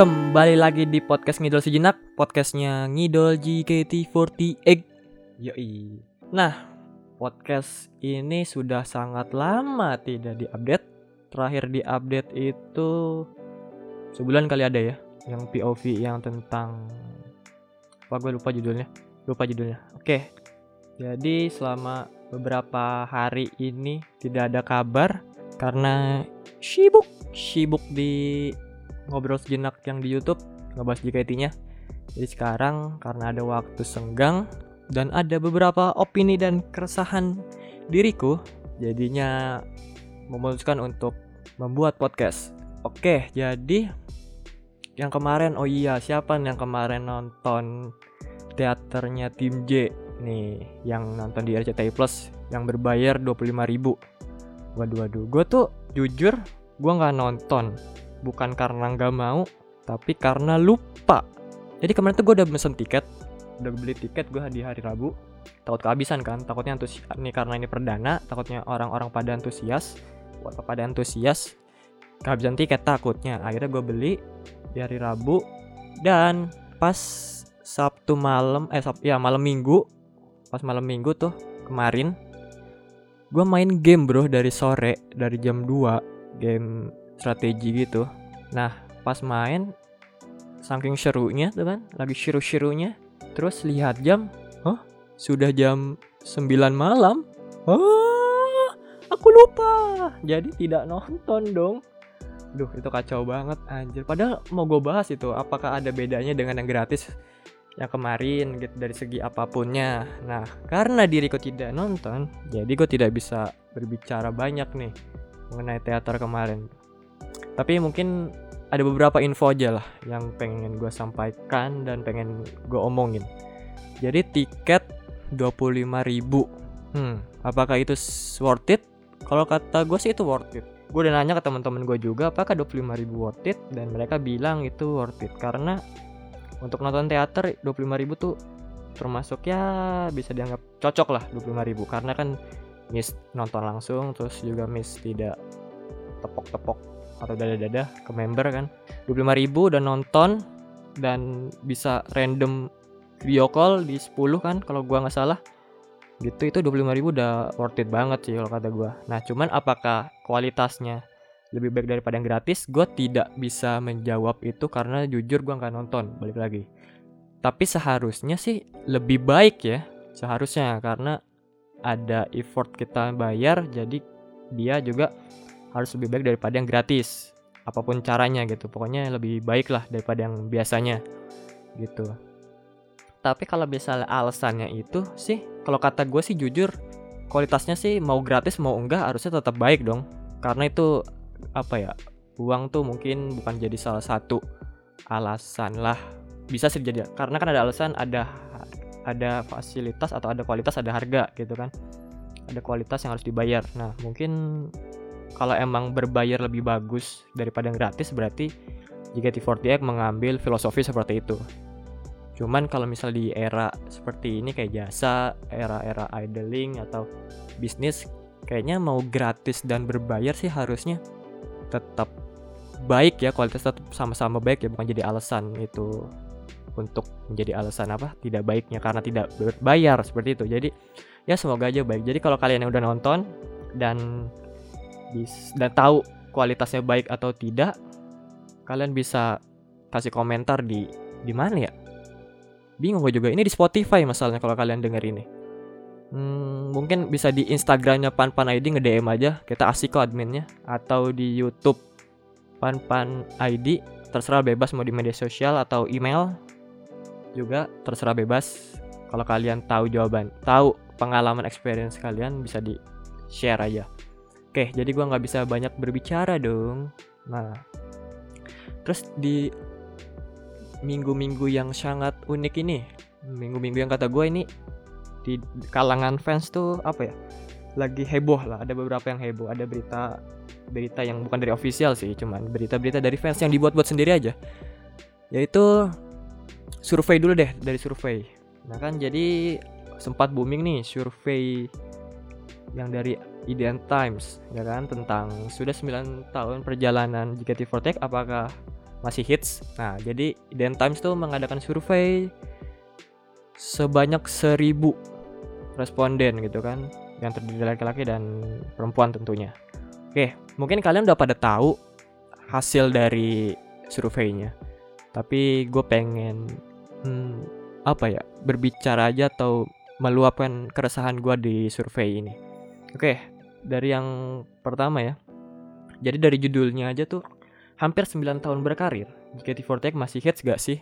Kembali lagi di podcast Ngidol Sejenak Podcastnya Ngidol JKT48 Yoi. Nah, podcast ini sudah sangat lama tidak diupdate. Terakhir diupdate itu Sebulan kali ada ya Yang POV yang tentang Apa gue lupa judulnya Lupa judulnya. Oke Jadi selama beberapa hari ini Tidak ada kabar Karena sibuk Sibuk di ngobrol sejenak yang di YouTube ngebahas JKT-nya. Jadi sekarang karena ada waktu senggang dan ada beberapa opini dan keresahan diriku, jadinya memutuskan untuk membuat podcast. Oke, jadi yang kemarin oh iya siapa yang kemarin nonton teaternya tim J nih yang nonton di RCTI Plus yang berbayar 25.000 waduh waduh gue tuh jujur gue nggak nonton bukan karena nggak mau tapi karena lupa. Jadi kemarin tuh gue udah mesen tiket udah beli tiket gue di hari Rabu. Takut kehabisan kan takutnya antusias ini karena ini perdana takutnya orang-orang pada antusias buat pada antusias. Kehabisan tiket takutnya akhirnya gue beli di hari Rabu. Dan pas Sabtu malam eh Sab ya malam Minggu pas malam Minggu tuh kemarin gue main game bro dari sore dari jam 2 game strategi gitu nah pas main saking serunya tuh kan lagi seru-serunya terus lihat jam oh sudah jam 9 malam? Oh aku lupa. Jadi tidak nonton dong. Duh itu kacau banget anjir. Padahal mau gue bahas itu Apakah ada bedanya dengan yang gratis Yang kemarin gitu dari segi apapunnya. Nah karena diriku tidak nonton Jadi gue tidak bisa berbicara banyak nih Mengenai teater kemarin. Tapi mungkin ada beberapa info aja lah yang pengen gue sampaikan dan pengen gue omongin. Jadi tiket 25.000 hmm apakah itu worth it? Kalau kata gue sih itu worth it. Gue udah nanya ke teman-teman gue juga apakah 25.000 worth it? Dan mereka bilang itu worth it. Karena untuk nonton teater 25.000 tuh termasuk ya bisa dianggap cocok lah 25.000 karena kan miss nonton langsung terus juga miss tidak tepok-tepok atau dada-dada ke member kan. 25 ribu dan nonton dan bisa random video call di 10 kan kalau gua nggak salah. Gitu itu 25 ribu udah worth it banget sih kalau kata gua. Nah cuman apakah kualitasnya lebih baik daripada yang gratis? Gue tidak bisa menjawab itu karena jujur gue nggak nonton balik lagi. Tapi seharusnya sih lebih baik ya seharusnya karena ada effort kita bayar jadi dia juga harus lebih baik daripada yang gratis. Apa pun caranya gitu. Pokoknya lebih baik lah daripada yang biasanya. Gitu. Tapi kalau misalnya alasannya itu sih kalau kata gue sih jujur kualitasnya sih mau gratis mau enggak harusnya tetap baik dong. Karena itu apa ya uang tuh mungkin bukan jadi salah satu alasan lah. Bisa sih jadi karena kan ada alasan ada ada fasilitas atau ada kualitas ada harga gitu kan. Ada kualitas yang harus dibayar. Nah mungkin kalau emang berbayar lebih bagus daripada gratis berarti JKT48 mengambil filosofi seperti itu. Cuman kalau misal di era seperti ini kayak jasa, era-era idling atau bisnis kayaknya mau gratis dan berbayar sih harusnya tetap baik ya kualitas tetap sama-sama baik ya bukan jadi alasan itu untuk menjadi alasan apa tidak baiknya karena tidak berbayar seperti itu jadi ya semoga aja baik jadi kalau kalian yang udah nonton dan dan tahu kualitasnya baik atau tidak, kalian bisa kasih komentar di di mana ya? Bingung gue juga. Ini di Spotify masalahnya kalau kalian denger ini. Hmm, mungkin bisa di Instagramnya Panpan ID nge DM aja kita asik kok adminnya atau di YouTube Panpan ID terserah bebas mau di media sosial atau email juga terserah bebas kalau kalian tahu jawaban tahu pengalaman experience kalian bisa di share aja Oke, jadi gue nggak bisa banyak berbicara dong. Nah, terus di minggu-minggu yang sangat unik ini, minggu-minggu yang kata gue ini di kalangan fans tuh apa ya? Lagi heboh lah. Ada beberapa yang heboh. Ada berita berita yang bukan dari official sih, cuman berita-berita dari fans yang dibuat-buat sendiri aja. Yaitu survei dulu deh dari survei. Nah kan jadi sempat booming nih survei yang dari IDN Times ya kan tentang sudah 9 tahun perjalanan JKT48 apakah masih hits. Nah, jadi Den Times tuh mengadakan survei sebanyak seribu responden gitu kan yang terdiri dari laki-laki dan perempuan tentunya. Oke, mungkin kalian udah pada tahu hasil dari surveinya. Tapi gue pengen hmm, apa ya berbicara aja atau meluapkan keresahan gue di survei ini. Oke, dari yang pertama ya. Jadi dari judulnya aja tuh hampir 9 tahun berkarir, JKT48 masih hits gak sih?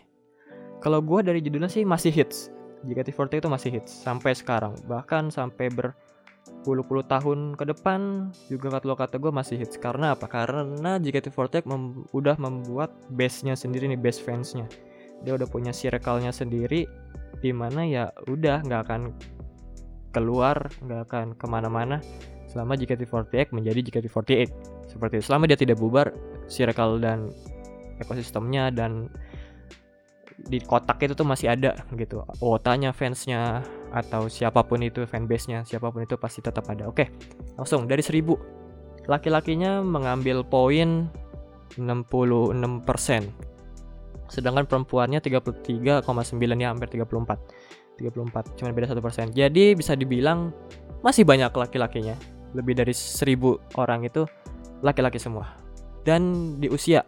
Kalau gue dari judulnya sih masih hits. JKT48 itu masih hits sampai sekarang, bahkan sampai berpuluh-puluh tahun ke depan juga kalau kata gue masih hits. Karena apa? Karena JKT48 mem udah membuat base-nya sendiri nih, base fans-nya. Dia udah punya circle-nya sendiri, di mana ya udah nggak akan keluar, nggak akan ke mana-mana selama JKT48 menjadi JKT48 seperti itu. Selama dia tidak bubar, circle dan ekosistemnya dan di kotak itu tuh masih ada gitu. Wotanya fansnya atau siapa pun itu fanbase-nya siapa pun itu pasti tetap ada. Oke langsung. Dari 1000 laki-lakinya mengambil poin 66% sedangkan perempuannya 33,9 ya hampir 34 34 cuma beda satu persen. Jadi bisa dibilang masih banyak laki-lakinya lebih dari 1000 orang itu laki-laki semua dan di usia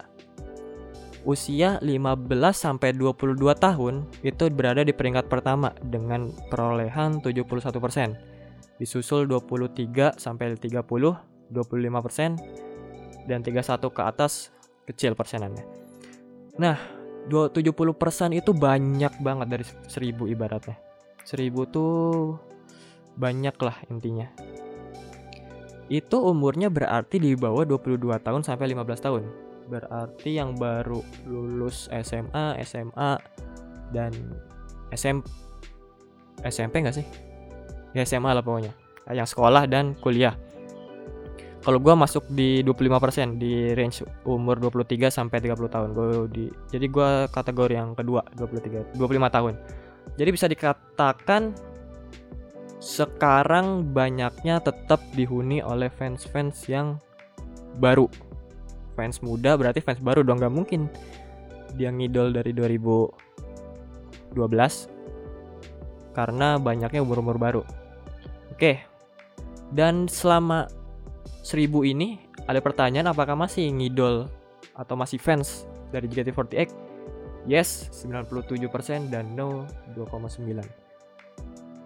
usia 15 sampai 22 tahun itu berada di peringkat pertama dengan perolehan 71%. Disusul 23 sampai 30 25% dan 31 ke atas kecil persenannya. Nah, 70% itu banyak banget dari 1000 ibaratnya. 1000 tuh banyak lah intinya. Itu umurnya berarti di bawah 22 tahun sampai 15 tahun berarti yang baru lulus SMA, SMA dan SM SMP enggak sih? Ya SMA lah pokoknya. Yang sekolah dan kuliah. Kalau gue masuk di 25% di range umur 23 sampai 30 tahun. Gue di jadi gue kategori yang kedua 23 25 tahun. Jadi bisa dikatakan sekarang banyaknya tetap dihuni oleh fans-fans yang baru fans muda berarti fans baru dong nggak mungkin dia ngidol dari 2012 karena banyaknya umur-umur baru. Oke. Dan selama 1000 ini ada pertanyaan apakah masih ngidol atau masih fans dari JKT48? Yes, 97% dan no 2,9.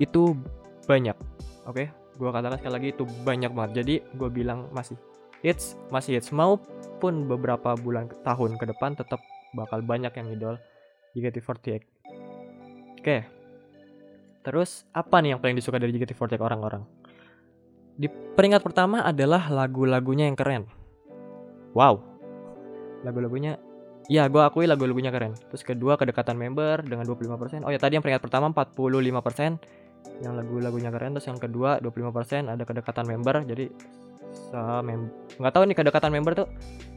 Itu banyak. Oke, gua katakan sekali lagi itu banyak banget. Jadi gue bilang masih hits, masih hits maupun beberapa bulan tahun ke depan tetap bakal banyak yang idol JKT48. Oke. Terus apa nih yang paling disuka dari JKT48 orang-orang? Di peringkat pertama adalah lagu-lagunya yang keren. Wow. Lagu-lagunya Ya, gue akui lagu-lagunya keren. Terus kedua, kedekatan member dengan 25%. Oh ya, tadi yang peringkat pertama 45% yang lagu-lagunya keren. Terus yang kedua 25% ada kedekatan member. Jadi nggak tahu nih kedekatan member tuh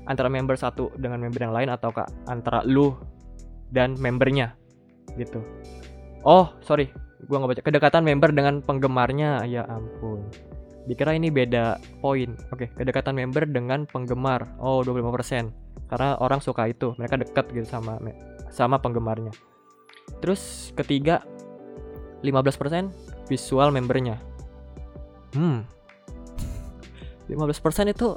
antara member satu dengan member yang lain atau kak antara lu dan membernya gitu oh sorry gua nggak baca kedekatan member dengan penggemarnya ya ampun dikira ini beda poin oke kedekatan member dengan penggemar oh 25% karena orang suka itu mereka dekat gitu sama sama penggemarnya terus ketiga 15% visual membernya. Hmm. 15% itu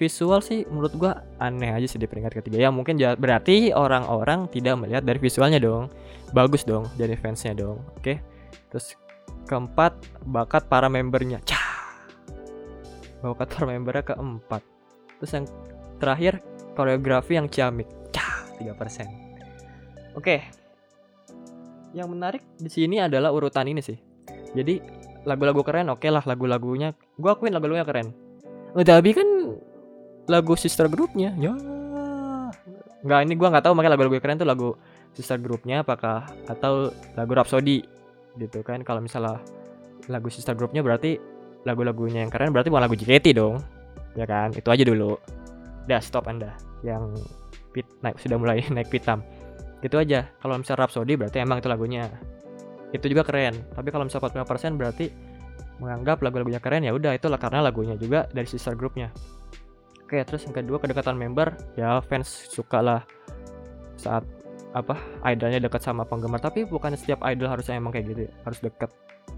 visual sih menurut gua aneh aja sih di peringkat ketiga. Ya mungkin berarti orang-orang tidak melihat dari visualnya dong. Bagus dong dari fansnya dong oke? Terus keempat bakat para membernya. Cah! Bakat para membernya keempat. Terus yang terakhir koreografi yang ciamik. Cah! 3% oke yang menarik di sini adalah urutan ini sih. Jadi lagu-lagu keren oke okay lah lagu-lagunya. Gua akuin lagu-lagunya keren. Oh, tapi kan lagu sister grupnya ya. Nggak ini gue nggak tahu makanya lagu-lagu keren tuh lagu sister grupnya apakah atau lagu Rhapsody gitu kan. Kalau misalnya lagu sister grupnya berarti lagu-lagunya yang keren berarti bukan lagu JKT dong. Ya kan? Itu aja dulu. Udah stop anda. Yang pit naik sudah mulai naik pitam gitu aja. Kalau misalnya Rhapsody berarti emang itu lagunya. Itu juga keren. Tapi kalau misalnya 45% berarti menganggap lagu-lagunya keren ya udah itulah karena lagunya juga dari sister grupnya oke terus yang kedua kedekatan member. Ya fans suka lah saat apa idolnya dekat sama penggemar. Tapi bukan setiap idol harusnya emang kayak gitu ya. harus dekat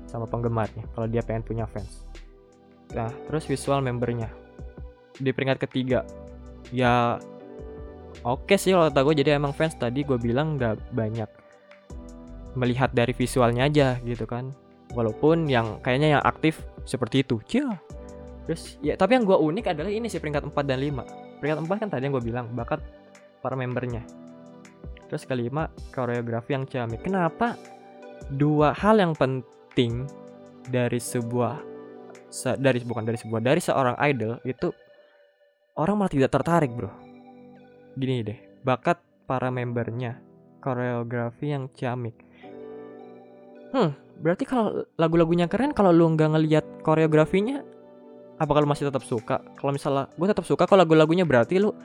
sama penggemarnya kalau dia pengen punya fans. Nah terus visual membernya. Di peringkat ketiga ya oke sih kalau kata gue jadi emang fans tadi gue bilang nggak banyak melihat dari visualnya aja gitu kan. Walaupun yang kayaknya yang aktif seperti itu. Cia. Terus ya tapi yang gue unik adalah ini sih peringkat 4 dan 5 peringkat 4 kan tadi yang gue bilang bakat para membernya. Terus kelima koreografi yang ciamik kenapa dua hal yang penting dari sebuah se, dari bukan dari sebuah dari seorang idol itu orang malah tidak tertarik bro gini deh bakat para membernya koreografi yang ciamik. Hmm berarti kalau lagu-lagunya keren kalau lu nggak ngelihat koreografinya apa kalau masih tetap suka? Kalau misalnya gue tetap suka kalau lagu-lagunya berarti lu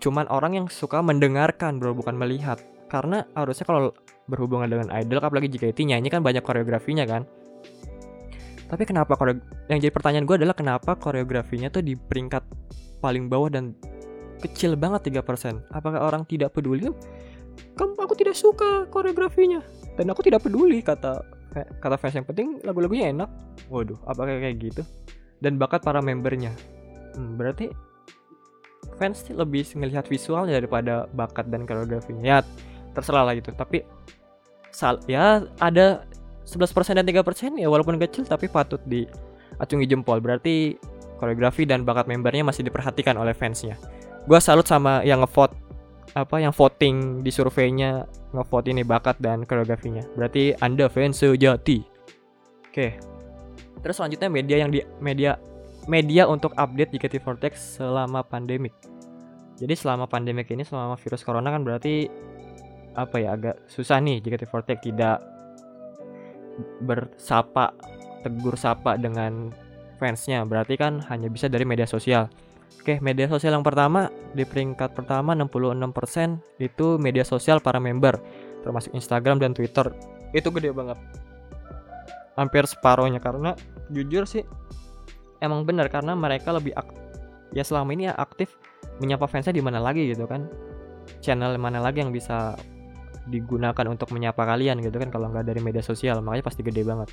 cuman orang yang suka mendengarkan bro bukan melihat. Karena harusnya kalau berhubungan dengan idol apalagi jika itu nyanyi kan banyak koreografinya kan. Tapi kenapa yang jadi pertanyaan gue adalah kenapa koreografinya tuh di peringkat paling bawah dan kecil banget 3% apakah orang tidak peduli? Kamu aku tidak suka koreografinya. Dan aku tidak peduli kata kata fans yang penting lagu-lagunya enak. Waduh apakah kayak gitu? Dan bakat para membernya. Hmm, berarti fans lebih ngelihat visualnya daripada bakat dan koreografinya. Ya terserah lah gitu. Tapi sal ya ada 11% dan 3% ya walaupun kecil tapi patut diacungi jempol. Berarti koreografi dan bakat membernya masih diperhatikan oleh fansnya gue salut sama yang ngevote apa yang voting di surveinya ngevote ini bakat dan koreografinya berarti anda fans sejati oke terus selanjutnya media yang di media media untuk update JKT48 selama pandemik. Jadi selama pandemik ini selama virus corona kan berarti apa ya agak susah nih JKT48 tidak bersapa tegur sapa dengan fansnya berarti kan hanya bisa dari media sosial. Oke, media sosial yang pertama di peringkat pertama 66% itu media sosial para member termasuk Instagram dan Twitter. Itu gede banget. Hampir separohnya karena jujur sih emang benar karena mereka lebih ak ya selama ini ya aktif menyapa fansnya di mana lagi gitu kan channel mana lagi yang bisa digunakan untuk menyapa kalian gitu kan kalau nggak dari media sosial makanya pasti gede banget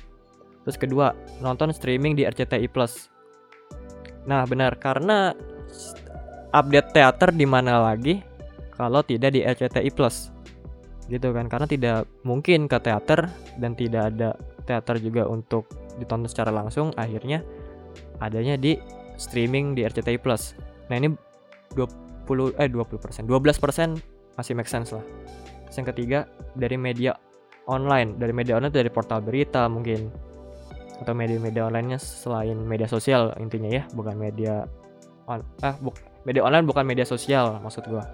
terus kedua nonton streaming di RCTI Plus nah benar karena update teater di mana lagi kalau tidak di RCTI Plus gitu kan karena tidak mungkin ke teater dan tidak ada teater juga untuk ditonton secara langsung akhirnya adanya di streaming di RCTI Plus. Nah, ini 20 eh 20%, 12% masih make sense lah. Terus yang ketiga dari media online, dari media online dari portal berita mungkin atau media-media onlinenya selain media sosial intinya ya, bukan media on ah bu, media online bukan media sosial maksud gua.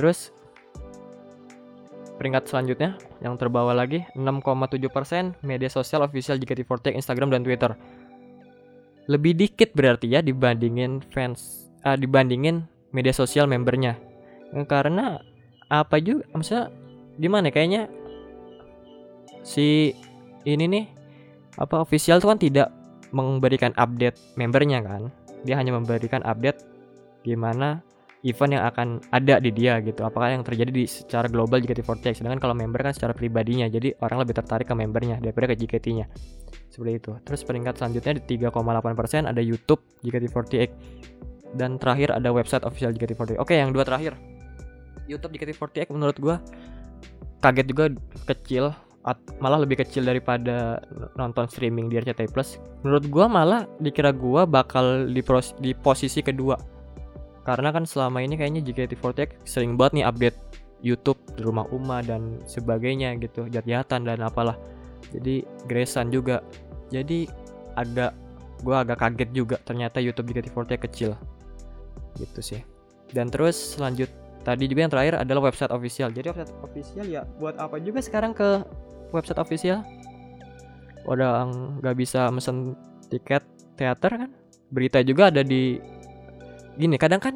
Terus peringkat selanjutnya yang terbawa lagi 6,7% media sosial official JKT48 Instagram dan Twitter. Lebih dikit berarti ya dibandingin fans uh, dibandingin media sosial membernya. Karena apa juga maksudnya gimana ya, kayaknya si ini nih apa official tuh kan tidak memberikan update membernya kan dia hanya memberikan update gimana event yang akan ada di dia gitu. Apakah yang terjadi di secara global JKT48 sedangkan kalau member kan secara pribadinya jadi orang lebih tertarik ke membernya daripada ke JKT-nya seperti itu. Terus peringkat selanjutnya di 3,8% ada YouTube JKT48 dan terakhir ada website official JKT48 oke yang dua terakhir. YouTube JKT48 menurut gua kaget juga kecil malah lebih kecil daripada nonton streaming di RCTI Plus. Menurut gua malah dikira gua bakal di, di posisi kedua. Karena kan selama ini kayaknya JKT48 sering banget nih update YouTube di rumah Uma dan sebagainya gitu, jat-jatan dan apalah. Jadi Gresan juga. Jadi agak gue agak kaget juga ternyata YouTube JKT48 kecil. Gitu sih. Dan terus selanjut tadi juga yang terakhir adalah website official. Jadi website official ya buat apa juga sekarang ke website official? Udah nggak bisa mesen tiket teater kan? Berita juga ada di gini kadang kan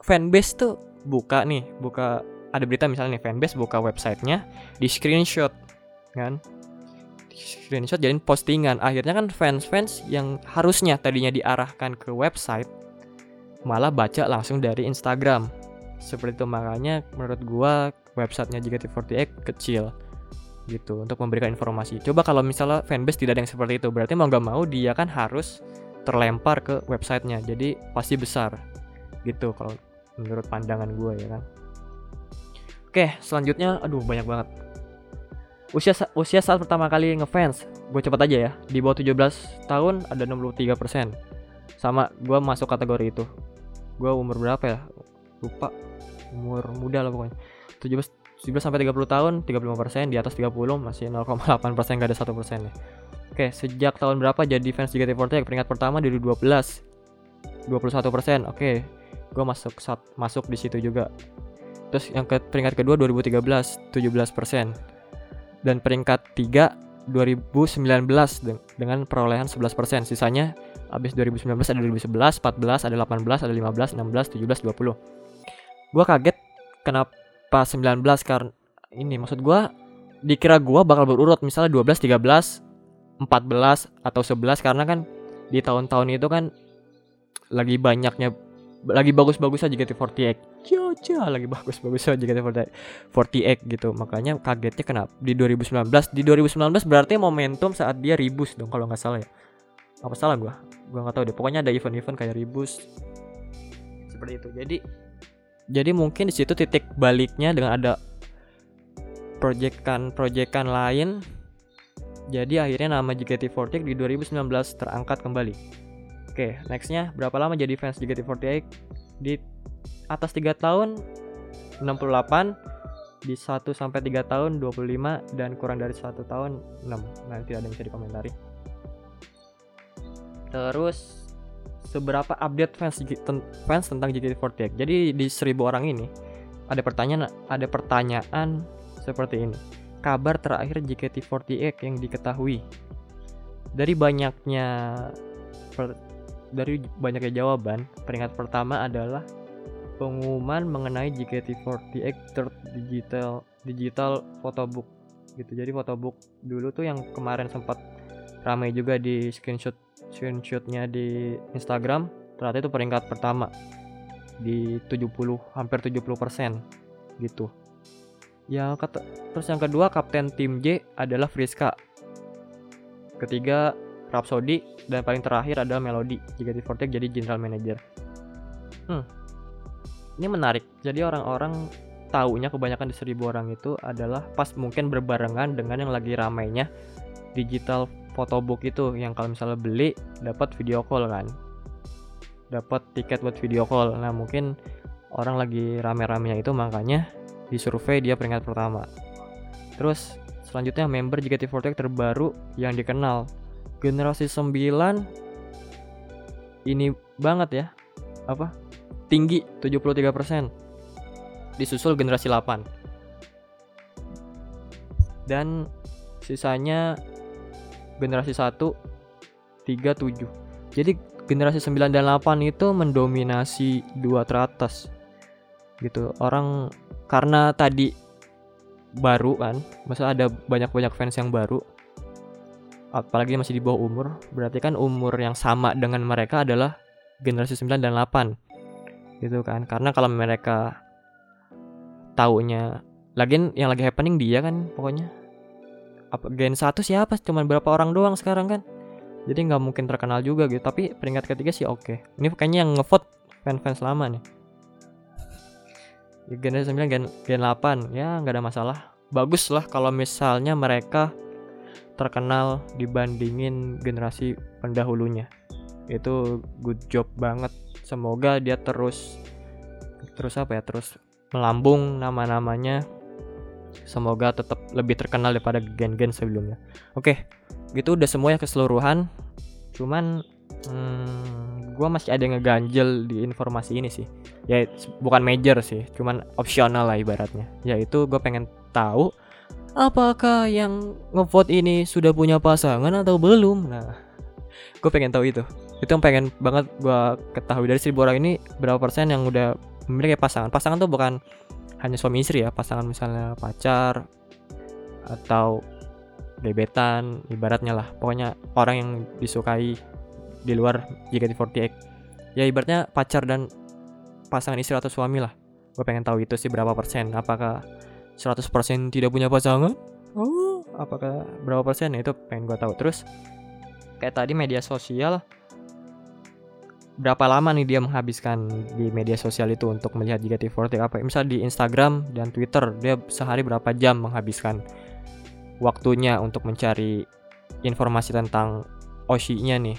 fanbase tuh buka nih buka ada berita misalnya nih fanbase buka websitenya di screenshot kan? Screenshot jadi postingan. Akhirnya kan fans-fans yang harusnya tadinya diarahkan ke website malah baca langsung dari Instagram. Seperti itu. Makanya menurut gua websitenya JKT48 kecil gitu untuk memberikan informasi. Coba kalau misalnya fanbase tidak ada yang seperti itu berarti mau nggak mau dia kan harus terlempar ke websitenya jadi pasti besar gitu kalau menurut pandangan gue ya kan. Oke selanjutnya aduh banyak banget. Usia usia saat pertama kali ngefans gue cepet aja ya di bawah 17 tahun ada 63% sama gue masuk kategori itu. Gue umur berapa ya? Lupa. Umur muda lah pokoknya. 17 17 sampai 30 tahun 35% di atas 30 masih 0,8% gak ada satu persen ya Oke, sejak tahun berapa jadi fans JKT48? Peringkat pertama dari 12. 21 persen. Oke, gue masuk sat, masuk di situ juga. Terus yang ke peringkat kedua 2013, 17 persen. Dan peringkat 3 2019 dengan perolehan 11 persen. Sisanya habis 2019 ada 2011, 14, ada 18, ada 15, 16, 17, 20. Gua kaget kenapa 19 karena ini maksud gua dikira gua bakal berurut misalnya 12, 13, 14 atau 11 karena kan di tahun-tahun itu kan lagi banyaknya lagi bagus-bagus aja JKT48 Caca lagi bagus-bagus aja JKT48 gitu. Makanya kagetnya kenapa di 2019 di 2019 berarti momentum saat dia ribus dong kalau nggak salah ya. Apa salah gua? Gua nggak tahu deh. Pokoknya ada event-event kayak ribus seperti itu. Jadi jadi mungkin di situ titik baliknya dengan ada proyekan-proyekan lain jadi akhirnya nama JKT48 di 2019 terangkat kembali. Oke, nextnya berapa lama jadi fans JKT48? Di atas 3 tahun 68 di 1 sampai 3 tahun 25 dan kurang dari 1 tahun 6. Nanti ada yang bisa dikomentari. Terus seberapa update fans fans tentang JKT48. Jadi di 1000 orang ini ada pertanyaan ada pertanyaan seperti ini kabar terakhir JKT48 yang diketahui. Dari banyaknya per, dari banyaknya jawaban, peringkat pertama adalah pengumuman mengenai JKT48 third digital digital photobook gitu. Jadi photobook dulu tuh yang kemarin sempat ramai juga di screenshot screenshotnya di Instagram ternyata itu peringkat pertama di 70 hampir 70% gitu yang kata, terus yang kedua kapten tim J adalah Friska. Ketiga Rhapsody dan paling terakhir adalah Melody. Jika di Fortek jadi general manager. Hmm. Ini menarik. Jadi orang-orang taunya kebanyakan di seribu orang itu adalah pas mungkin berbarengan dengan yang lagi ramainya digital photobook itu yang kalau misalnya beli dapat video call kan dapat tiket buat video call nah mungkin orang lagi rame-ramenya itu makanya di survei dia peringkat pertama. Terus selanjutnya member JKT48 terbaru yang dikenal. Generasi 9 ini banget ya. Apa? Tinggi 73%. Disusul generasi 8. Dan sisanya generasi 1 37. Jadi generasi 9 dan 8 itu mendominasi dua teratas gitu. Orang karena tadi baru kan masa ada banyak-banyak fans yang baru apalagi masih di bawah umur berarti kan umur yang sama dengan mereka adalah generasi 9 dan 8 gitu kan. Karena kalau mereka taunya lagi yang lagi happening dia kan pokoknya apa gen 1 siapa? Cuman berapa orang doang sekarang kan? Jadi nggak mungkin terkenal juga gitu. Tapi peringkat ketiga sih oke. Okay. ini kayaknya yang ngevote fans-fans lama nih. Generasi 9 gen, gen 8 ya nggak ada masalah. Bagus lah kalau misalnya mereka terkenal dibandingin generasi pendahulunya. Itu good job banget. Semoga dia terus terus apa ya terus melambung nama-namanya semoga tetap lebih terkenal daripada gen-gen sebelumnya. Oke gitu udah semuanya keseluruhan. Cuman hmm, gue masih ada yang ngeganjel di informasi ini sih. Ya bukan major sih cuman opsional lah ibaratnya. Yaitu gue pengen tahu apakah yang ngevote ini sudah punya pasangan atau belum? Nah gue pengen tahu itu. Itu yang pengen banget gue ketahui. Dari seribu orang ini berapa persen yang udah memiliki pasangan? Pasangan tuh bukan hanya suami istri ya pasangan misalnya pacar atau gebetan ibaratnya lah. Pokoknya orang yang disukai di luar JKT48 ya ibaratnya pacar dan pasangan istri atau suami lah. Gue pengen tahu itu sih berapa persen. Apakah 100% tidak punya pasangan? Oh apakah berapa persen? Itu pengen gue tahu. Terus kayak tadi media sosial berapa lama nih dia menghabiskan di media sosial itu untuk melihat JKT48 apa misal di Instagram dan Twitter dia sehari berapa jam menghabiskan waktunya untuk mencari informasi tentang Oshi-nya nih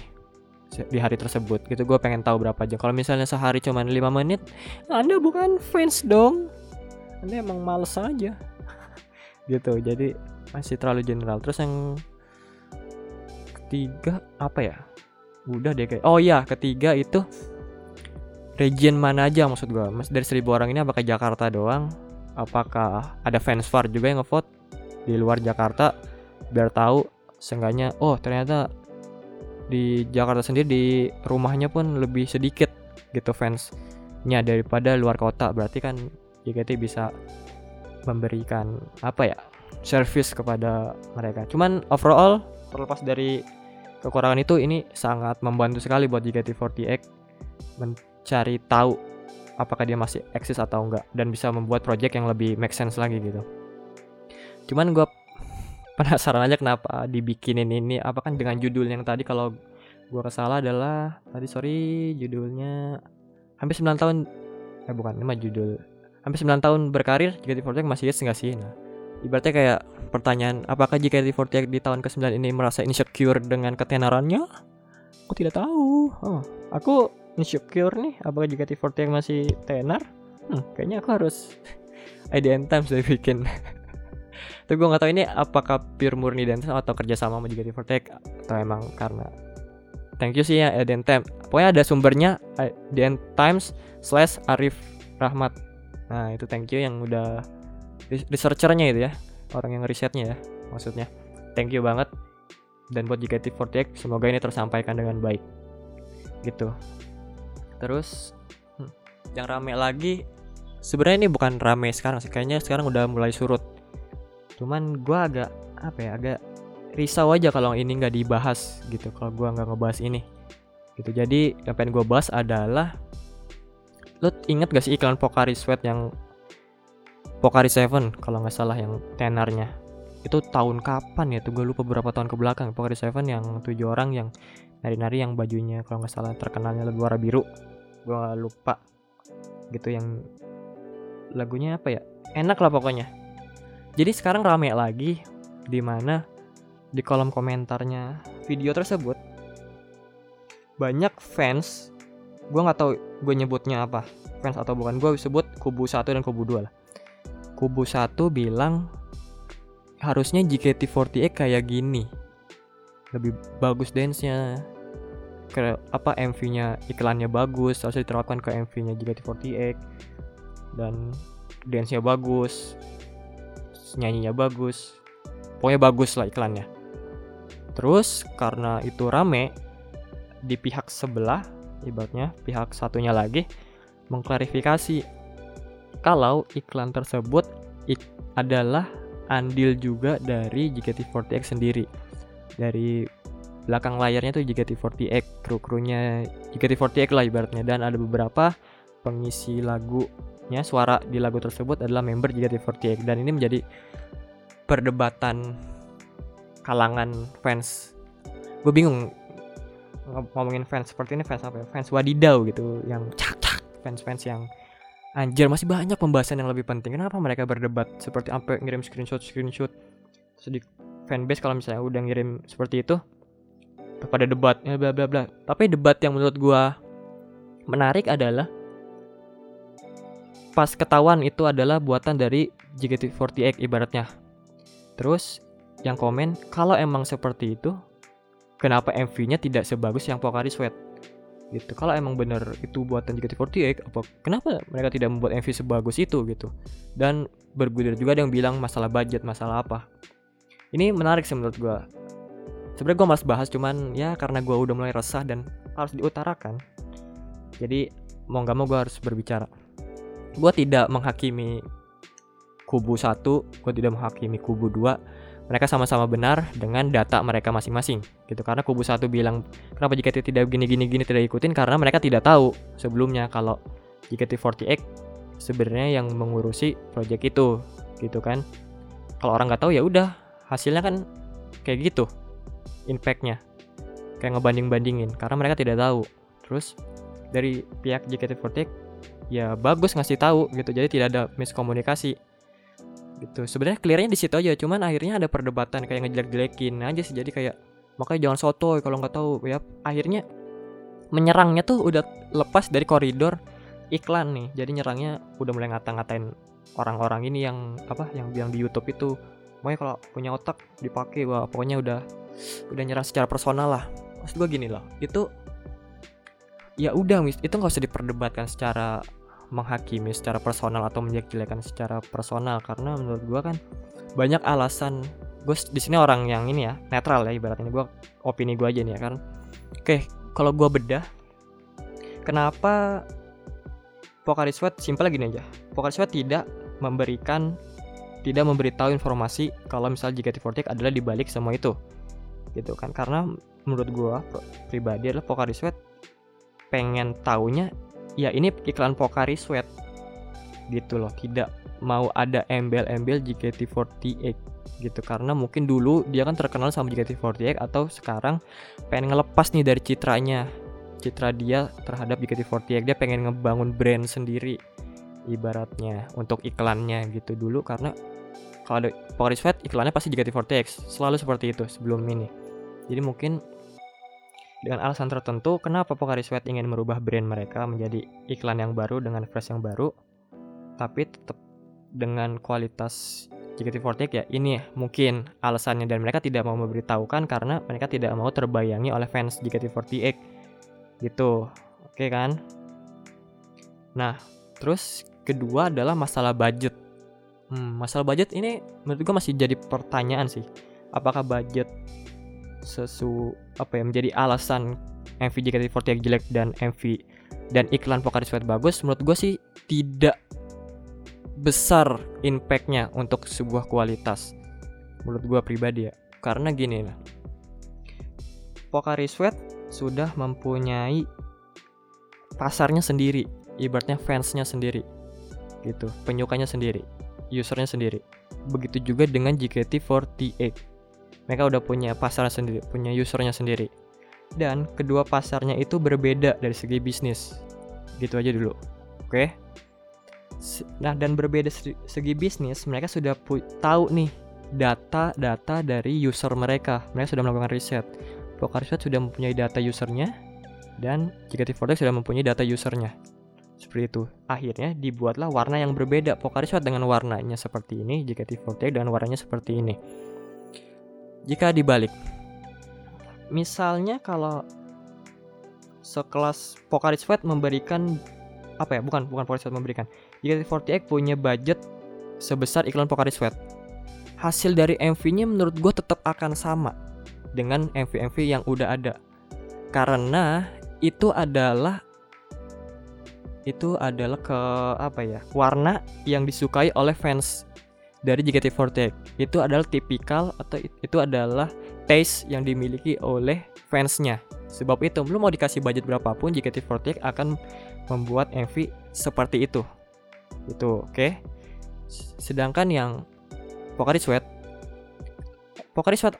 di hari tersebut? Gitu gue pengen tahu berapa jam. Kalau misalnya sehari cuma 5 menit anda bukan fans dong. Anda emang males aja. Gitu jadi masih terlalu general. Terus yang ketiga apa ya udah deh kayak oh iya ketiga itu region mana aja maksud gue mas dari seribu orang ini apakah Jakarta doang? Apakah ada fans far juga yang ngevote di luar Jakarta? Biar tahu seenggaknya oh ternyata di Jakarta sendiri di rumahnya pun lebih sedikit gitu fansnya daripada luar kota. Berarti kan JKT bisa memberikan apa ya service kepada mereka. Cuman overall terlepas dari kekurangan itu ini sangat membantu sekali buat JKT48 mencari tahu apakah dia masih eksis atau enggak dan bisa membuat project yang lebih make sense lagi gitu. Cuman gue penasaran aja kenapa dibikinin ini apa kan dengan judul yang tadi kalau gue kesalah adalah tadi sorry judulnya hampir 9 tahun eh bukan ini mah judul hampir 9 tahun berkarir JKT48 masih yes enggak sih nah Ibaratnya kayak pertanyaan, apakah JKT48 di tahun ke-9 ini merasa insecure dengan ketenarannya? Aku tidak tahu. Oh, aku insecure nih, apakah JKT48 masih tenar? Hmm, kayaknya aku harus IDN Times saya bikin. Tapi gue gak tahu ini apakah pure murni dan atau kerjasama sama JKT48 atau emang karena thank you sih ya IDN Times. Pokoknya ada sumbernya IDN Times slash Arif Rahmat. Nah itu thank you yang udah researchernya itu ya. Orang yang risetnya ya maksudnya. Thank you banget. Dan buat JKT48 semoga ini tersampaikan dengan baik. Gitu. Terus hmm, yang rame lagi sebenarnya ini bukan rame sekarang sih. Kayaknya sekarang udah mulai surut. Cuman gue agak apa ya agak risau aja kalau ini nggak dibahas gitu. Kalau gue nggak ngebahas ini. Gitu. Jadi yang pengen gue bahas adalah lo inget gak sih iklan Pocari Sweat yang Pokari Seven kalau nggak salah yang tenarnya. Itu tahun kapan ya? Tuh gue lupa beberapa tahun ke belakang. Pokari Seven yang tujuh orang yang nari-nari yang bajunya kalau nggak salah terkenalnya lagu warna biru. Gue lupa. Gitu yang lagunya apa ya? Enak lah pokoknya. Jadi sekarang rame lagi di mana di kolom komentarnya video tersebut banyak fans gue nggak tahu gue nyebutnya apa fans atau bukan gue sebut kubu satu dan kubu dua lah kubu satu bilang harusnya JKT48 kayak gini. Lebih bagus dance-nya. Ke apa MV-nya iklannya bagus harus diterapkan ke MV-nya JKT48 dan dance-nya bagus nyanyinya bagus. Pokoknya bagus lah iklannya. Terus karena itu rame di pihak sebelah ibaratnya pihak satunya lagi mengklarifikasi kalau iklan tersebut ik adalah andil juga dari JKT48 sendiri. Dari belakang layarnya tuh JKT48, kru-krunya JKT48 lah ibaratnya dan ada beberapa pengisi lagunya suara di lagu tersebut adalah member JKT48 dan ini menjadi perdebatan kalangan fans. Gue bingung ngomongin fans seperti ini fans apa ya? Fans wadidau gitu yang cak cak fans-fans yang Anjir masih banyak pembahasan yang lebih penting. Kenapa mereka berdebat seperti sampai ngirim screenshot screenshot sedih fanbase kalau misalnya udah ngirim seperti itu kepada debat ya bla bla bla. Tapi debat yang menurut gua menarik adalah pas ketahuan itu adalah buatan dari JKT48 ibaratnya. Terus yang komen kalau emang seperti itu kenapa MV-nya tidak sebagus yang Pokari Sweat? Gitu. Kalau emang bener itu buatan JKT48 apa kenapa mereka tidak membuat MV sebagus itu gitu? Dan bergulir juga ada yang bilang masalah budget masalah apa. Ini menarik sih menurut gue sebenarnya gue malas bahas cuman ya karena gue udah mulai resah dan harus diutarakan. Jadi mau nggak mau gue harus berbicara. Gue tidak menghakimi kubu satu gue tidak menghakimi kubu dua. Mereka sama-sama benar dengan data mereka masing-masing gitu. Karena kubu satu bilang kenapa JKT tidak gini gini gini tidak ikutin? Karena mereka tidak tahu sebelumnya kalau JKT48 sebenarnya yang mengurusi project itu gitu kan. Kalau orang nggak tahu ya udah hasilnya kan kayak gitu impactnya. Kayak ngebanding-bandingin karena mereka tidak tahu. Terus dari pihak JKT48 ya bagus ngasih tahu gitu. Jadi tidak ada miskomunikasi gitu. Sebenarnya clearnya di situ aja cuman akhirnya ada perdebatan kayak ngejelek-jelekin aja sih. Jadi kayak makanya jangan sotoy kalau nggak tahu ya. Akhirnya menyerangnya tuh udah lepas dari koridor iklan nih. Jadi nyerangnya udah mulai ngata-ngatain orang-orang ini yang apa yang bilang di YouTube itu. Pokoknya kalau punya otak dipakai. Wah pokoknya udah udah nyerang secara personal lah. Maksud gue gini loh itu ya udah itu nggak usah diperdebatkan secara menghakimi secara personal atau menjelek-jelekan secara personal. Karena menurut gue kan banyak alasan gue di sini orang yang ini ya netral ya ibaratnya. Gue opini gue aja nih ya kan. Oke kalau gue bedah kenapa Pokari Sweat simpel gini aja? Pokari Sweat tidak memberikan tidak memberitahu informasi kalau misalnya JKT48 adalah dibalik semua itu. Gitu kan karena menurut gue pribadi adalah Pokari Sweat pengen taunya ya ini iklan Pokari Sweat. Gitu loh tidak mau ada embel-embel JKT48 gitu. Karena mungkin dulu dia kan terkenal sama JKT48 atau sekarang pengen ngelepas nih dari citranya citra dia terhadap JKT48 dia pengen ngebangun brand sendiri ibaratnya untuk iklannya gitu. Dulu karena kalau ada Pokari Sweat iklannya pasti JKT48 selalu seperti itu sebelum ini. Jadi mungkin dengan alasan tertentu, kenapa Pocari Sweat ingin merubah brand mereka menjadi iklan yang baru dengan fresh yang baru, tapi tetap dengan kualitas JKT48 ya ini mungkin alasannya dan mereka tidak mau memberitahukan karena mereka tidak mau terbayangi oleh fans JKT48 gitu. Oke kan? Nah terus kedua adalah masalah budget. Hmm, masalah budget ini menurut gue masih jadi pertanyaan sih. Apakah budget sesu apa ya menjadi alasan MV JKT48 jelek dan MV dan iklan Pocari Sweat bagus? Menurut gue sih tidak besar impactnya untuk sebuah kualitas. Menurut gue pribadi ya. Karena gini lah. Pocari Sweat sudah mempunyai pasarnya sendiri. Ibaratnya fansnya sendiri. Gitu. Penyukanya sendiri. Usernya sendiri. Begitu juga dengan JKT48 mereka udah punya pasar sendiri, punya usernya sendiri. Dan kedua pasarnya itu berbeda dari segi bisnis. Gitu aja dulu. Oke. Nah, dan berbeda segi bisnis, mereka sudah tahu nih data-data dari user mereka. Mereka sudah melakukan riset. Pokari sudah mempunyai data usernya dan JKT48 sudah mempunyai data usernya. Seperti itu. Akhirnya dibuatlah warna yang berbeda. Pokari dengan warnanya seperti ini, JKT48 dengan warnanya seperti ini jika dibalik. Misalnya kalau sekelas Pocari Sweat memberikan apa ya? Bukan, bukan Pocari Sweat memberikan. Jika 48 punya budget sebesar iklan Pocari Sweat. Hasil dari MV-nya menurut gue tetap akan sama dengan MV-MV yang udah ada. Karena itu adalah itu adalah ke apa ya warna yang disukai oleh fans dari JKT48 itu adalah tipikal atau itu adalah taste yang dimiliki oleh fansnya sebab itu belum mau dikasih budget berapapun JKT48 akan membuat MV seperti itu itu oke. Okay? sedangkan yang Pocari Sweat Pocari Sweat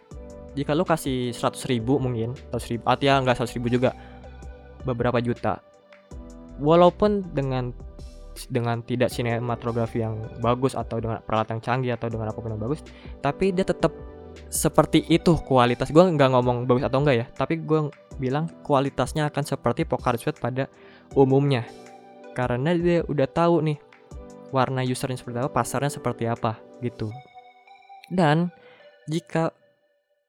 jika lo kasih 100 ribu mungkin 100 ribu atau ya nggak 100 ribu juga beberapa juta. Walaupun dengan dengan tidak sinematografi yang bagus atau dengan peralatan yang canggih atau dengan apa pun yang bagus tapi dia tetap seperti itu kualitas. Gue nggak ngomong bagus atau enggak ya tapi gue bilang kualitasnya akan seperti Pokari Sweat pada umumnya. Karena dia udah tahu nih warna usernya seperti apa pasarnya seperti apa gitu dan jika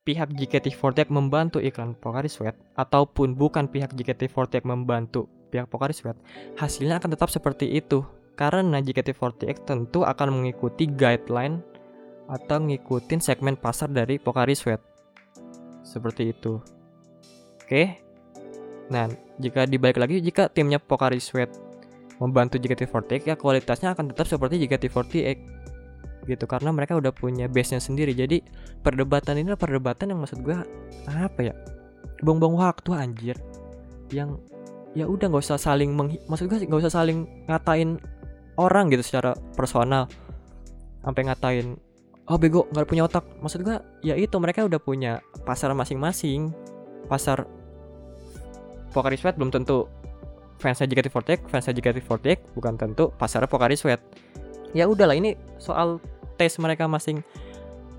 pihak JKT48 membantu iklan Pokari Sweat ataupun bukan pihak JKT48 membantu pihak Pocari Sweat, hasilnya akan tetap seperti itu. Karena JKT48 tentu akan mengikuti guideline atau ngikutin segmen pasar dari Pocari Sweat. Seperti itu. Oke. Nah, jika dibalik lagi jika timnya Pocari Sweat membantu JKT48 ya kualitasnya akan tetap seperti JKT48 gitu karena mereka udah punya base-nya sendiri. Jadi perdebatan ini perdebatan yang maksud gue apa ya? Buang-buang waktu anjir. Yang ya udah nggak usah saling meng maksud gue nggak usah saling ngatain orang gitu secara personal. Sampai ngatain oh bego nggak punya otak. Maksud gua ya itu mereka udah punya pasar masing-masing. Pasar Pokari Sweat belum tentu fansnya JKT48 fansnya JKT48 bukan tentu pasar Pokari Sweat. Ya udahlah ini soal tes mereka masing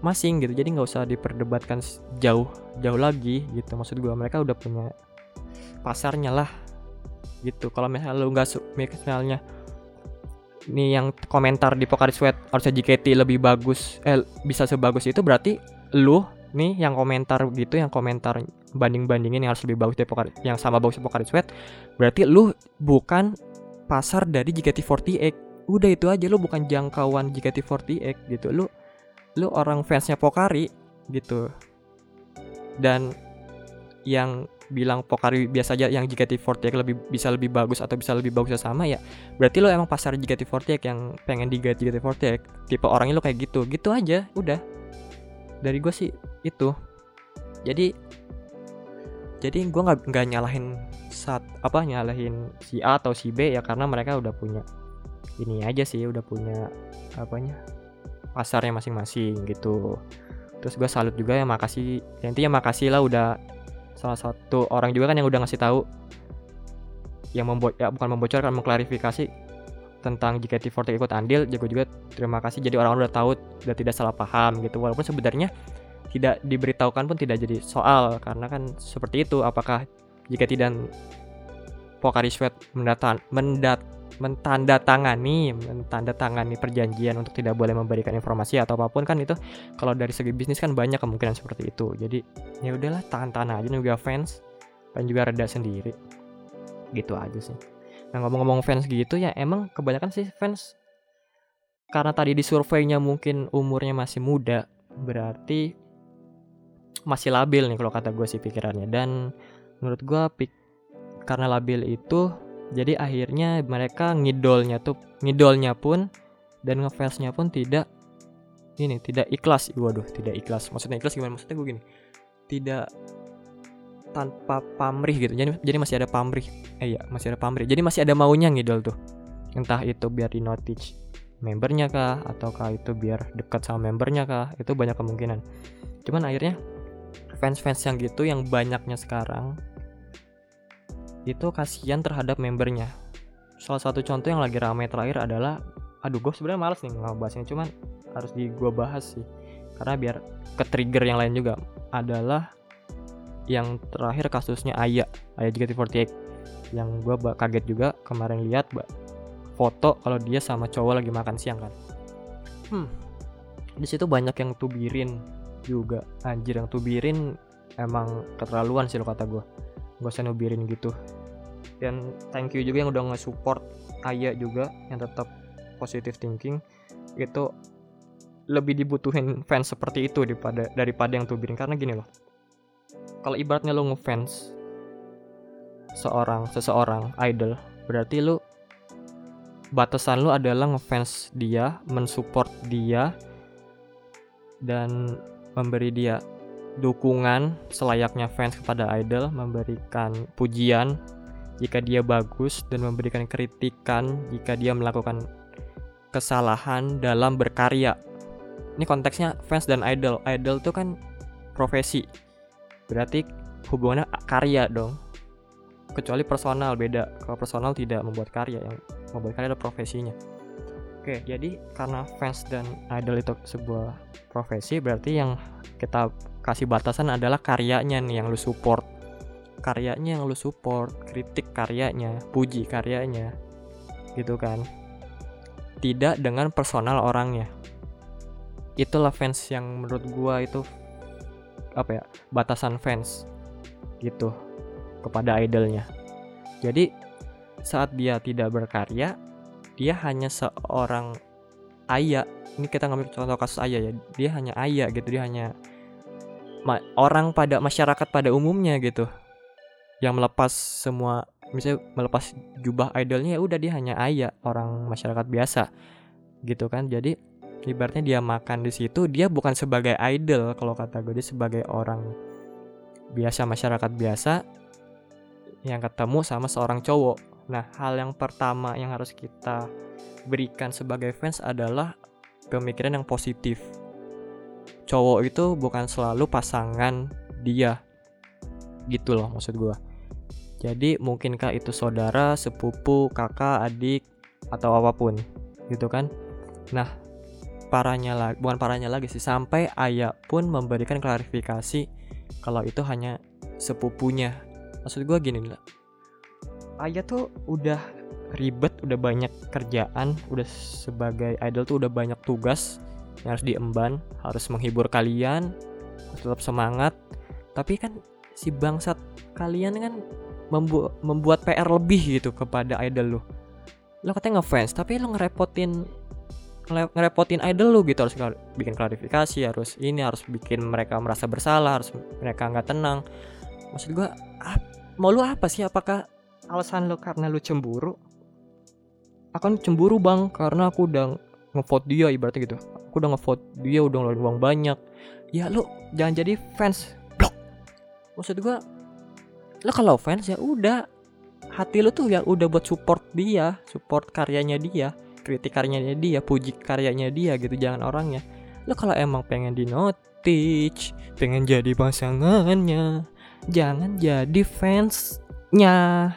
masing gitu. Jadi nggak usah diperdebatkan jauh jauh lagi gitu. Maksud gua mereka udah punya pasarnya lah gitu. Kalau misalnya lu nggak misalnya nih yang komentar di Pokari Sweat harusnya JKT lebih bagus eh bisa sebagus itu berarti lu nih yang komentar gitu yang komentar banding-bandingin yang harus lebih bagus dari Pokari yang sama bagus Pokari Sweat berarti lu bukan pasar dari JKT48 udah itu aja lu bukan jangkauan JKT48 gitu. Lu lu orang fansnya Pokari gitu. Dan yang bilang Pokari biasa aja yang JKT48 lebih bisa lebih bagus atau bisa lebih bagus sama ya berarti lo emang pasar JKT48 yang pengen diganti JKT48 tipe orangnya lo kayak gitu. Gitu aja udah dari gue sih itu. Jadi jadi gue nggak nggak nyalahin saat apa nyalahin si A atau si B ya karena mereka udah punya ini aja sih udah punya apanya pasarnya masing-masing gitu. Terus gue salut juga ya makasih ya intinya makasih lah udah salah satu orang juga kan yang udah ngasih tahu. Yang membo ya bukan membocorkan mengklarifikasi tentang JKT48 ikut andil jago juga terima kasih. Jadi orang-orang udah tahu udah tidak salah paham gitu. Walaupun sebenarnya tidak diberitahukan pun tidak jadi soal karena kan seperti itu. Apakah JKT dan Pokari Sweat mendatang mendat mentandatangani mentandatangani perjanjian untuk tidak boleh memberikan informasi atau apa pun kan itu kalau dari segi bisnis kan banyak kemungkinan seperti itu. Jadi ya udahlah tahan-tahan aja juga fans dan juga reda sendiri. Gitu aja sih nah ngomong-ngomong fans gitu ya emang kebanyakan sih fans karena tadi di surveinya mungkin umurnya masih muda berarti masih labil nih kalau kata gue sih pikirannya. Dan menurut gue pik karena labil itu jadi akhirnya mereka ngidolnya tuh ngidolnya pun dan ngefansnya pun tidak ini tidak ikhlas. Waduh tidak ikhlas. Maksudnya ikhlas gimana? Maksudnya gue gini tidak tanpa pamrih gitu. Jadi jadi masih ada pamrih. Eh ya masih ada pamrih. Jadi masih ada maunya ngidol tuh. Entah itu biar di notice membernya kah ataukah itu biar dekat sama membernya kah itu banyak kemungkinan. Cuman akhirnya fans-fans yang gitu yang banyaknya sekarang itu kasihan terhadap membernya. Salah satu contoh yang lagi ramai terakhir adalah aduh gue sebenarnya males nih ngebahasnya cuman harus di gue bahas sih. Karena biar ke trigger yang lain juga. Adalah yang terakhir kasusnya Aya Aya JKT48 yang gue kaget juga kemarin lihat foto kalau dia sama cowok lagi makan siang kan. Hmm di situ banyak yang tubirin juga. Anjir yang tubirin emang keterlaluan sih lo kata gue gak usah nubirin gitu. Dan thank you juga yang udah nge-support Aya juga yang tetap positive thinking. Itu lebih dibutuhin fans seperti itu daripada daripada yang tubirin. Karena gini loh kalau ibaratnya lo ngefans seorang seseorang idol berarti lo batasan lo adalah ngefans dia mensupport dia dan memberi dia dukungan selayaknya fans kepada idol, memberikan pujian jika dia bagus dan memberikan kritikan jika dia melakukan kesalahan dalam berkarya. Ini konteksnya fans dan idol. Idol itu kan profesi. Berarti hubungannya karya dong. Kecuali personal beda. Kalau personal tidak membuat karya, yang membuat karya adalah profesinya. Oke, jadi karena fans dan idol itu sebuah profesi, berarti yang kita kasih batasan adalah karyanya nih yang lu support. Karyanya yang lu support, kritik karyanya, puji karyanya. Gitu kan. Tidak dengan personal orangnya. Itulah fans yang menurut gua itu apa ya? Batasan fans gitu kepada idolnya. Jadi saat dia tidak berkarya, dia hanya seorang ayah ini kita ngambil contoh kasus ayah ya dia hanya ayah gitu dia hanya orang pada masyarakat pada umumnya gitu yang melepas semua misalnya melepas jubah idolnya ya udah dia hanya ayah orang masyarakat biasa gitu kan jadi ibaratnya dia makan di situ dia bukan sebagai idol kalau kata gue dia sebagai orang biasa masyarakat biasa yang ketemu sama seorang cowok Nah, hal yang pertama yang harus kita berikan sebagai fans adalah pemikiran yang positif. Cowok itu bukan selalu pasangan dia. Gitu loh maksud gua. Jadi mungkinkah itu saudara, sepupu, kakak, adik atau apa pun gitu kan. Nah, parahnya lagi bukan parahnya lagi sih sampai ayah pun memberikan klarifikasi kalau itu hanya sepupunya. Maksud gua gini lah Ayah tuh udah ribet, udah banyak kerjaan, udah sebagai idol tuh udah banyak tugas yang harus diemban, harus menghibur kalian, harus tetap semangat. Tapi kan si bangsat kalian kan membu membuat PR lebih gitu kepada idol lu. Lo katanya ngefans, tapi lo ngerepotin ngerepotin idol lu gitu. Harus bikin klarifikasi harus ini harus bikin mereka merasa bersalah harus mereka nggak tenang. Maksud gua ah, mau lu apa sih? Apakah alasan lo karena lu cemburu? Akan cemburu bang karena aku udah ngevote dia ibaratnya gitu. Aku udah ngevote dia udah ngeluarin uang banyak. Ya lo jangan jadi fans. Blok. Maksud gua lo kalau fans ya udah. Hati lo tuh ya udah buat support dia support karyanya dia kritik karyanya dia puji karyanya dia gitu jangan orangnya. Lo kalau emang pengen di notice pengen jadi pasangannya jangan jadi fansnya.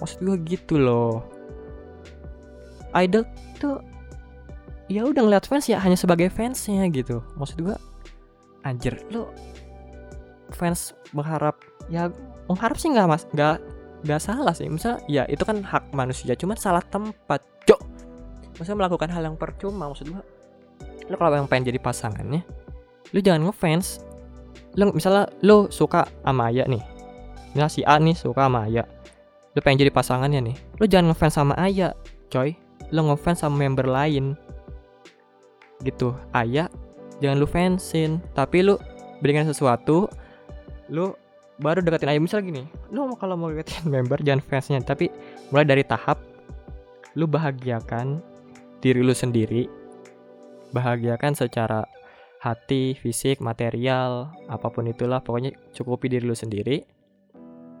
Maksud gue gitu loh. Idol tuh ya udah ngeliat fans ya hanya sebagai fansnya gitu. Maksud gue anjir lo fans berharap ya mengharap sih nggak mas? Nggak nggak salah sih. Misal ya itu kan hak manusia cuman salah tempat maksudnya melakukan hal yang percuma maksud gue lo kalau yang pengen jadi pasangannya lo jangan ngefans. Lo misalnya lo suka sama Aya nih. Misalnya si A nih suka sama Aya. Lu pengen jadi pasangannya nih. Lu jangan ngefans sama Aya coy. Lu ngefans sama member lain. Gitu. Aya jangan lu fansin. Tapi lu berikan sesuatu lu baru deketin Aya. Misal gini lu kalau mau deketin member jangan fansnya. Tapi mulai dari tahap lu bahagiakan diri lu sendiri. Bahagiakan secara hati, fisik, material, apa pun itulah pokoknya cukupi diri lu sendiri.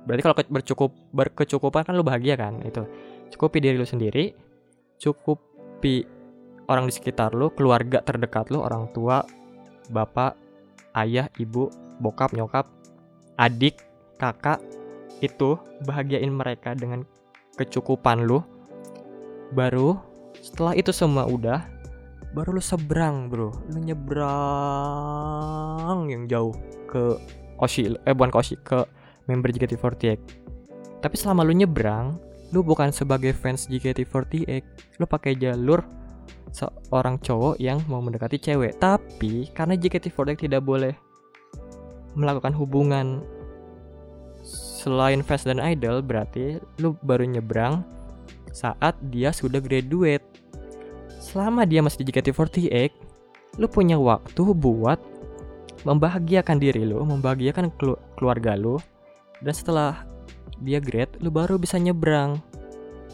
Berarti kalau bercukup berkecukupan kan lu bahagia kan itu. Cukupi diri lu sendiri cukupi orang di sekitar lu keluarga terdekat lu orang tua bapak ayah ibu bokap nyokap adik kakak itu bahagiain mereka dengan kecukupan lu. Baru setelah itu semua udah baru lu seberang bro lu nyebrang yang jauh ke Oshi eh bukan ke Oshi ke member JKT48. Tapi selama lu nyebrang, lu bukan sebagai fans JKT48, lu pakai jalur seorang cowok yang mau mendekati cewek. Tapi karena JKT48 tidak boleh melakukan hubungan selain fans dan idol, berarti lu baru nyebrang saat dia sudah graduate. Selama dia masih di JKT48, lu punya waktu buat membahagiakan diri lu, membahagiakan keluarga lu, dan setelah dia grade lu baru bisa nyebrang.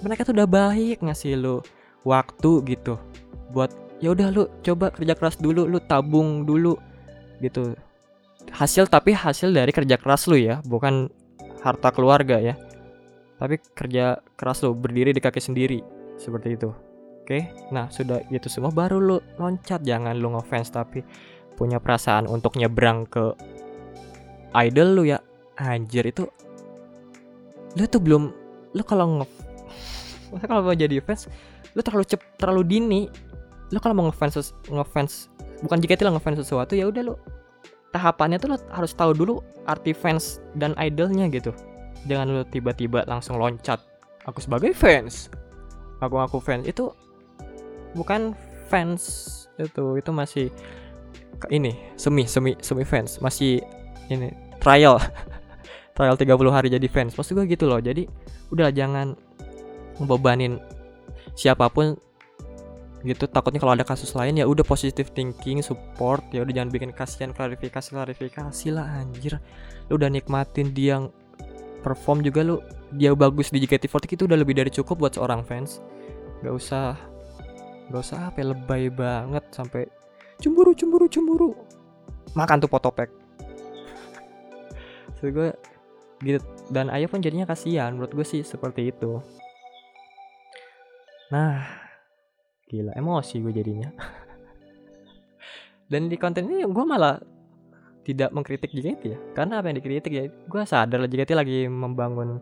Mereka tuh udah baik ngasih lu waktu gitu buat ya udah lu coba kerja keras dulu lu tabung dulu gitu. Hasil tapi hasil dari kerja keras lu ya bukan harta keluarga ya. Tapi kerja keras lu berdiri di kaki sendiri seperti itu oke nah sudah itu semua baru lu loncat. Jangan lu ngefans tapi punya perasaan untuk nyebrang ke idol lu ya. Anjir itu lu tuh belum lu kalau nge kalau mau jadi fans lu terlalu cep terlalu dini. Lu kalau mau ngefans ngefans bukan jika itu lo ngefans sesuatu ya udah lu tahapannya tuh lu harus tahu dulu arti fans dan idolnya gitu. Jangan lu tiba-tiba langsung loncat. Aku sebagai fans aku aku fans itu bukan fans itu itu masih ini semi semi semi fans masih ini trial. Trial 30 hari jadi fans. Maksud gue gitu loh jadi udah jangan membebanin siapa pun gitu. Takutnya kalau ada kasus lain ya udah positive thinking support ya udah jangan bikin kasihan klarifikasi klarifikasi lah anjir. Lu udah nikmatin dia yang perform juga lu dia bagus di JKT48 itu udah lebih dari cukup buat seorang fans. Gak usah gak usah apa ya, lebay banget sampai cemburu cemburu cemburu makan tuh potopek so gue gitu dan ayah pun jadinya kasihan menurut gue sih seperti itu Nah, gila emosi gue jadinya. Dan di konten ini gue malah tidak mengkritik JKT ya. Karena apa yang dikritik ya, gue sadar lah JKT lagi membangun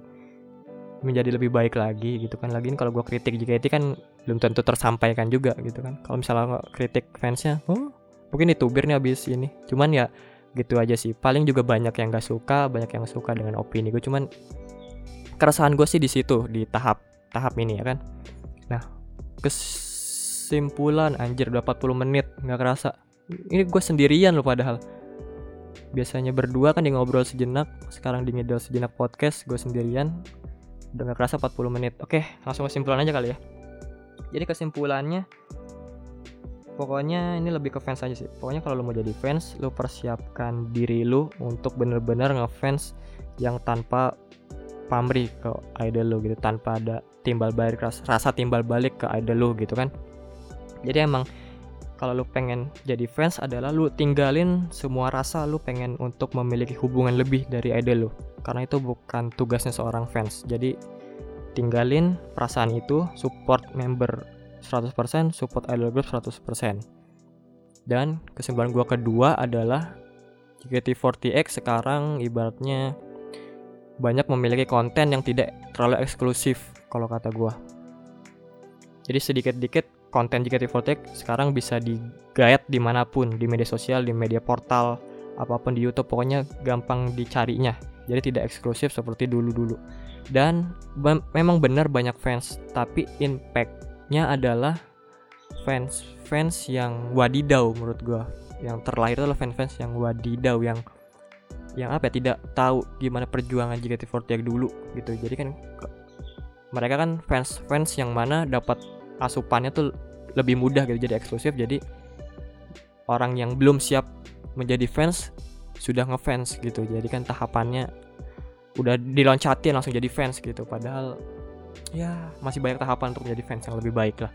menjadi lebih baik lagi gitu kan. Lagi kalau gue kritik JKT kan belum tentu tersampaikan juga gitu kan. Kalau misalnya kritik fansnya, oh mungkin ditubir nih abis ini. Cuman ya gitu aja sih. Paling juga banyak yang gak suka, banyak yang suka dengan opini gue. Cuman keresahan gue sih di situ di tahap tahap ini ya kan. Nah, kesimpulan anjir udah 40 menit nggak kerasa. Ini gue sendirian loh padahal. Biasanya berdua kan di ngobrol sejenak, sekarang di ngidol sejenak podcast gue sendirian. Udah gak kerasa 40 menit. Oke, langsung kesimpulan aja kali ya. Jadi kesimpulannya pokoknya ini lebih ke fans aja sih. Pokoknya kalau lo mau jadi fans, lo persiapkan diri lo untuk bener-bener ngefans yang tanpa pamrih ke idol lo gitu tanpa ada timbal balik rasa timbal balik ke idol lo gitu kan. Jadi emang kalau lu pengen jadi fans adalah lu tinggalin semua rasa lu pengen untuk memiliki hubungan lebih dari idol lu. Karena itu bukan tugasnya seorang fans. Jadi tinggalin perasaan itu support member 100% support idol group 100% dan kesimpulan gua kedua adalah JKT48X sekarang ibaratnya banyak memiliki konten yang tidak terlalu eksklusif kalau kata gue. Jadi sedikit-dikit konten JKT48 sekarang bisa digayat di mana pun, di media sosial, di media portal, apa pun di YouTube, pokoknya gampang dicarinya. Jadi tidak eksklusif seperti dulu-dulu. Dan memang benar banyak fans, tapi impactnya adalah fans-fans yang wadidau menurut gue. Yang terlahir adalah fans-fans yang wadidau, yang yang apa ya tidak tahu gimana perjuangan JKT48 dulu gitu. Jadi kan mereka kan fans fans yang mana dapat asupannya tuh lebih mudah gitu jadi eksklusif. Jadi orang yang belum siap menjadi fans sudah ngefans gitu. Jadi kan tahapannya udah diloncatin langsung jadi fans gitu. Padahal ya masih banyak tahapan untuk menjadi fans yang lebih baik lah.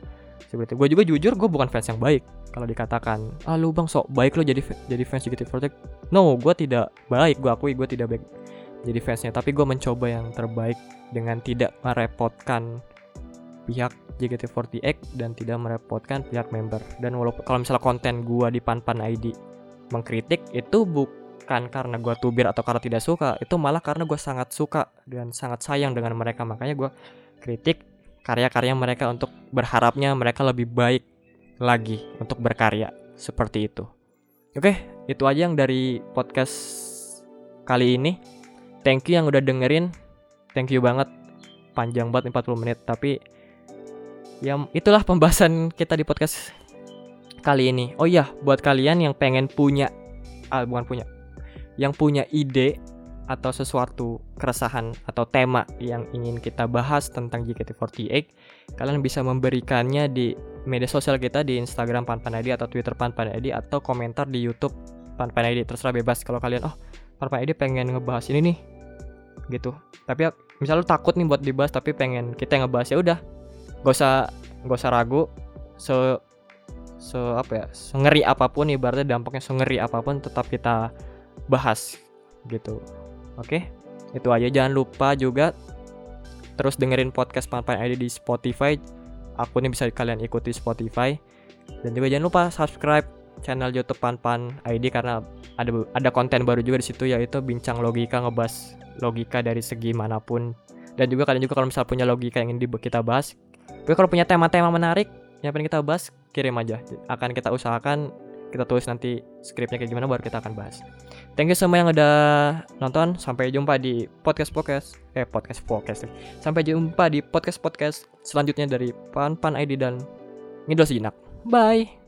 Seperti gue juga jujur gue bukan fans yang baik kalau dikatakan ah lu bang sok baik lo jadi jadi fans JKT48 no gue tidak baik gue akui gue tidak baik jadi fansnya. Tapi gue mencoba yang terbaik dengan tidak merepotkan pihak JKT48 dan tidak merepotkan pihak member. Dan walaupun kalau misalnya konten gue di Panpan ID mengkritik itu bukan karena gue tubir atau karena tidak suka itu malah karena gue sangat suka dan sangat sayang dengan mereka makanya gue kritik karya-karya mereka untuk berharapnya mereka lebih baik lagi untuk berkarya seperti itu. Oke, itu aja yang dari podcast kali ini. Thank you yang udah dengerin. Thank you banget. Panjang banget 40 menit, tapi ya itulah pembahasan kita di podcast kali ini. Oh iya, buat kalian yang pengen punya ah bukan punya. Yang punya ide atau sesuatu keresahan atau tema yang ingin kita bahas tentang JKT48, kalian bisa memberikannya di media sosial kita di Instagram Panpanadi atau Twitter Panpanadi atau komentar di YouTube Panpanadi terserah bebas kalau kalian oh Panpanadi pengen ngebahas ini nih gitu. Tapi ya, misal lu takut nih buat dibahas tapi pengen kita yang ngebahas ya udah. Gak usah gak usah ragu. Se se apa ya ngeri apa pun ibaratnya dampaknya ngeri apa pun tetap kita bahas gitu Oke, itu aja. Jangan lupa juga terus dengerin podcast Panpan ID di Spotify. Akunnya bisa kalian ikuti Spotify. Dan juga jangan lupa subscribe channel YouTube Panpan ID karena ada ada konten baru juga di situ yaitu bincang logika ngebahas logika dari segi mana pun. Dan juga kalian juga kalau misalnya punya logika yang ingin kita bahas, tapi kalau punya tema-tema menarik yang pengen kita bahas, kirim aja. Akan kita usahakan kita tulis nanti skripnya kayak gimana baru kita akan bahas. Thank you semua yang udah nonton. Sampai jumpa di podcast podcast eh podcast podcast. Sampai jumpa di podcast podcast selanjutnya dari Pan Pan ID dan Ngidol Sejenak. Bye.